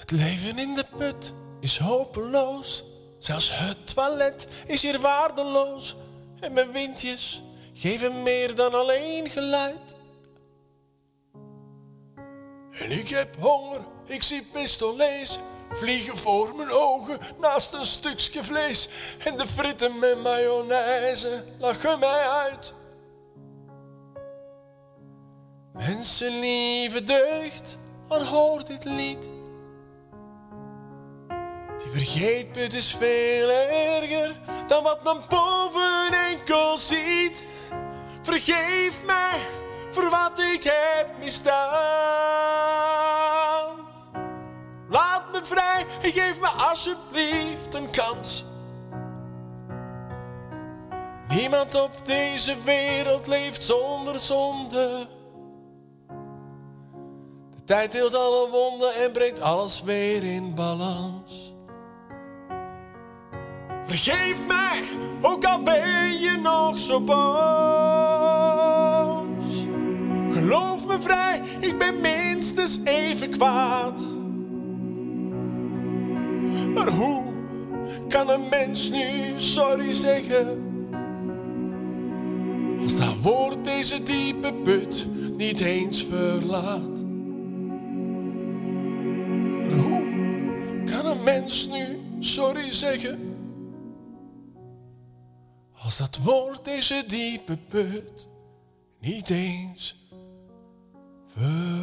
Het leven in de put is hopeloos. Zelfs het toilet is hier waardeloos. En mijn windjes geven meer dan alleen geluid. En ik heb honger, ik zie pistolets vliegen voor mijn ogen naast een stukje vlees. En de fritten met mayonaise lachen mij uit. Mensen lieve deugd, hoor dit lied. Die vergeetput is veel erger dan wat men boven enkel ziet. Vergeef mij voor wat ik heb misdaan. Laat me vrij en geef me alsjeblieft een kans. Niemand op deze wereld leeft zonder zonde. De tijd heelt alle wonden en brengt alles weer in balans. Vergeef mij, ook al ben je nog zo boos. Geloof me vrij, ik ben minstens even kwaad. Maar hoe kan een mens nu sorry zeggen? Als dat woord deze diepe put niet eens verlaat. Maar hoe kan een mens nu sorry zeggen? Als dat woord deze diepe put niet eens verlaat.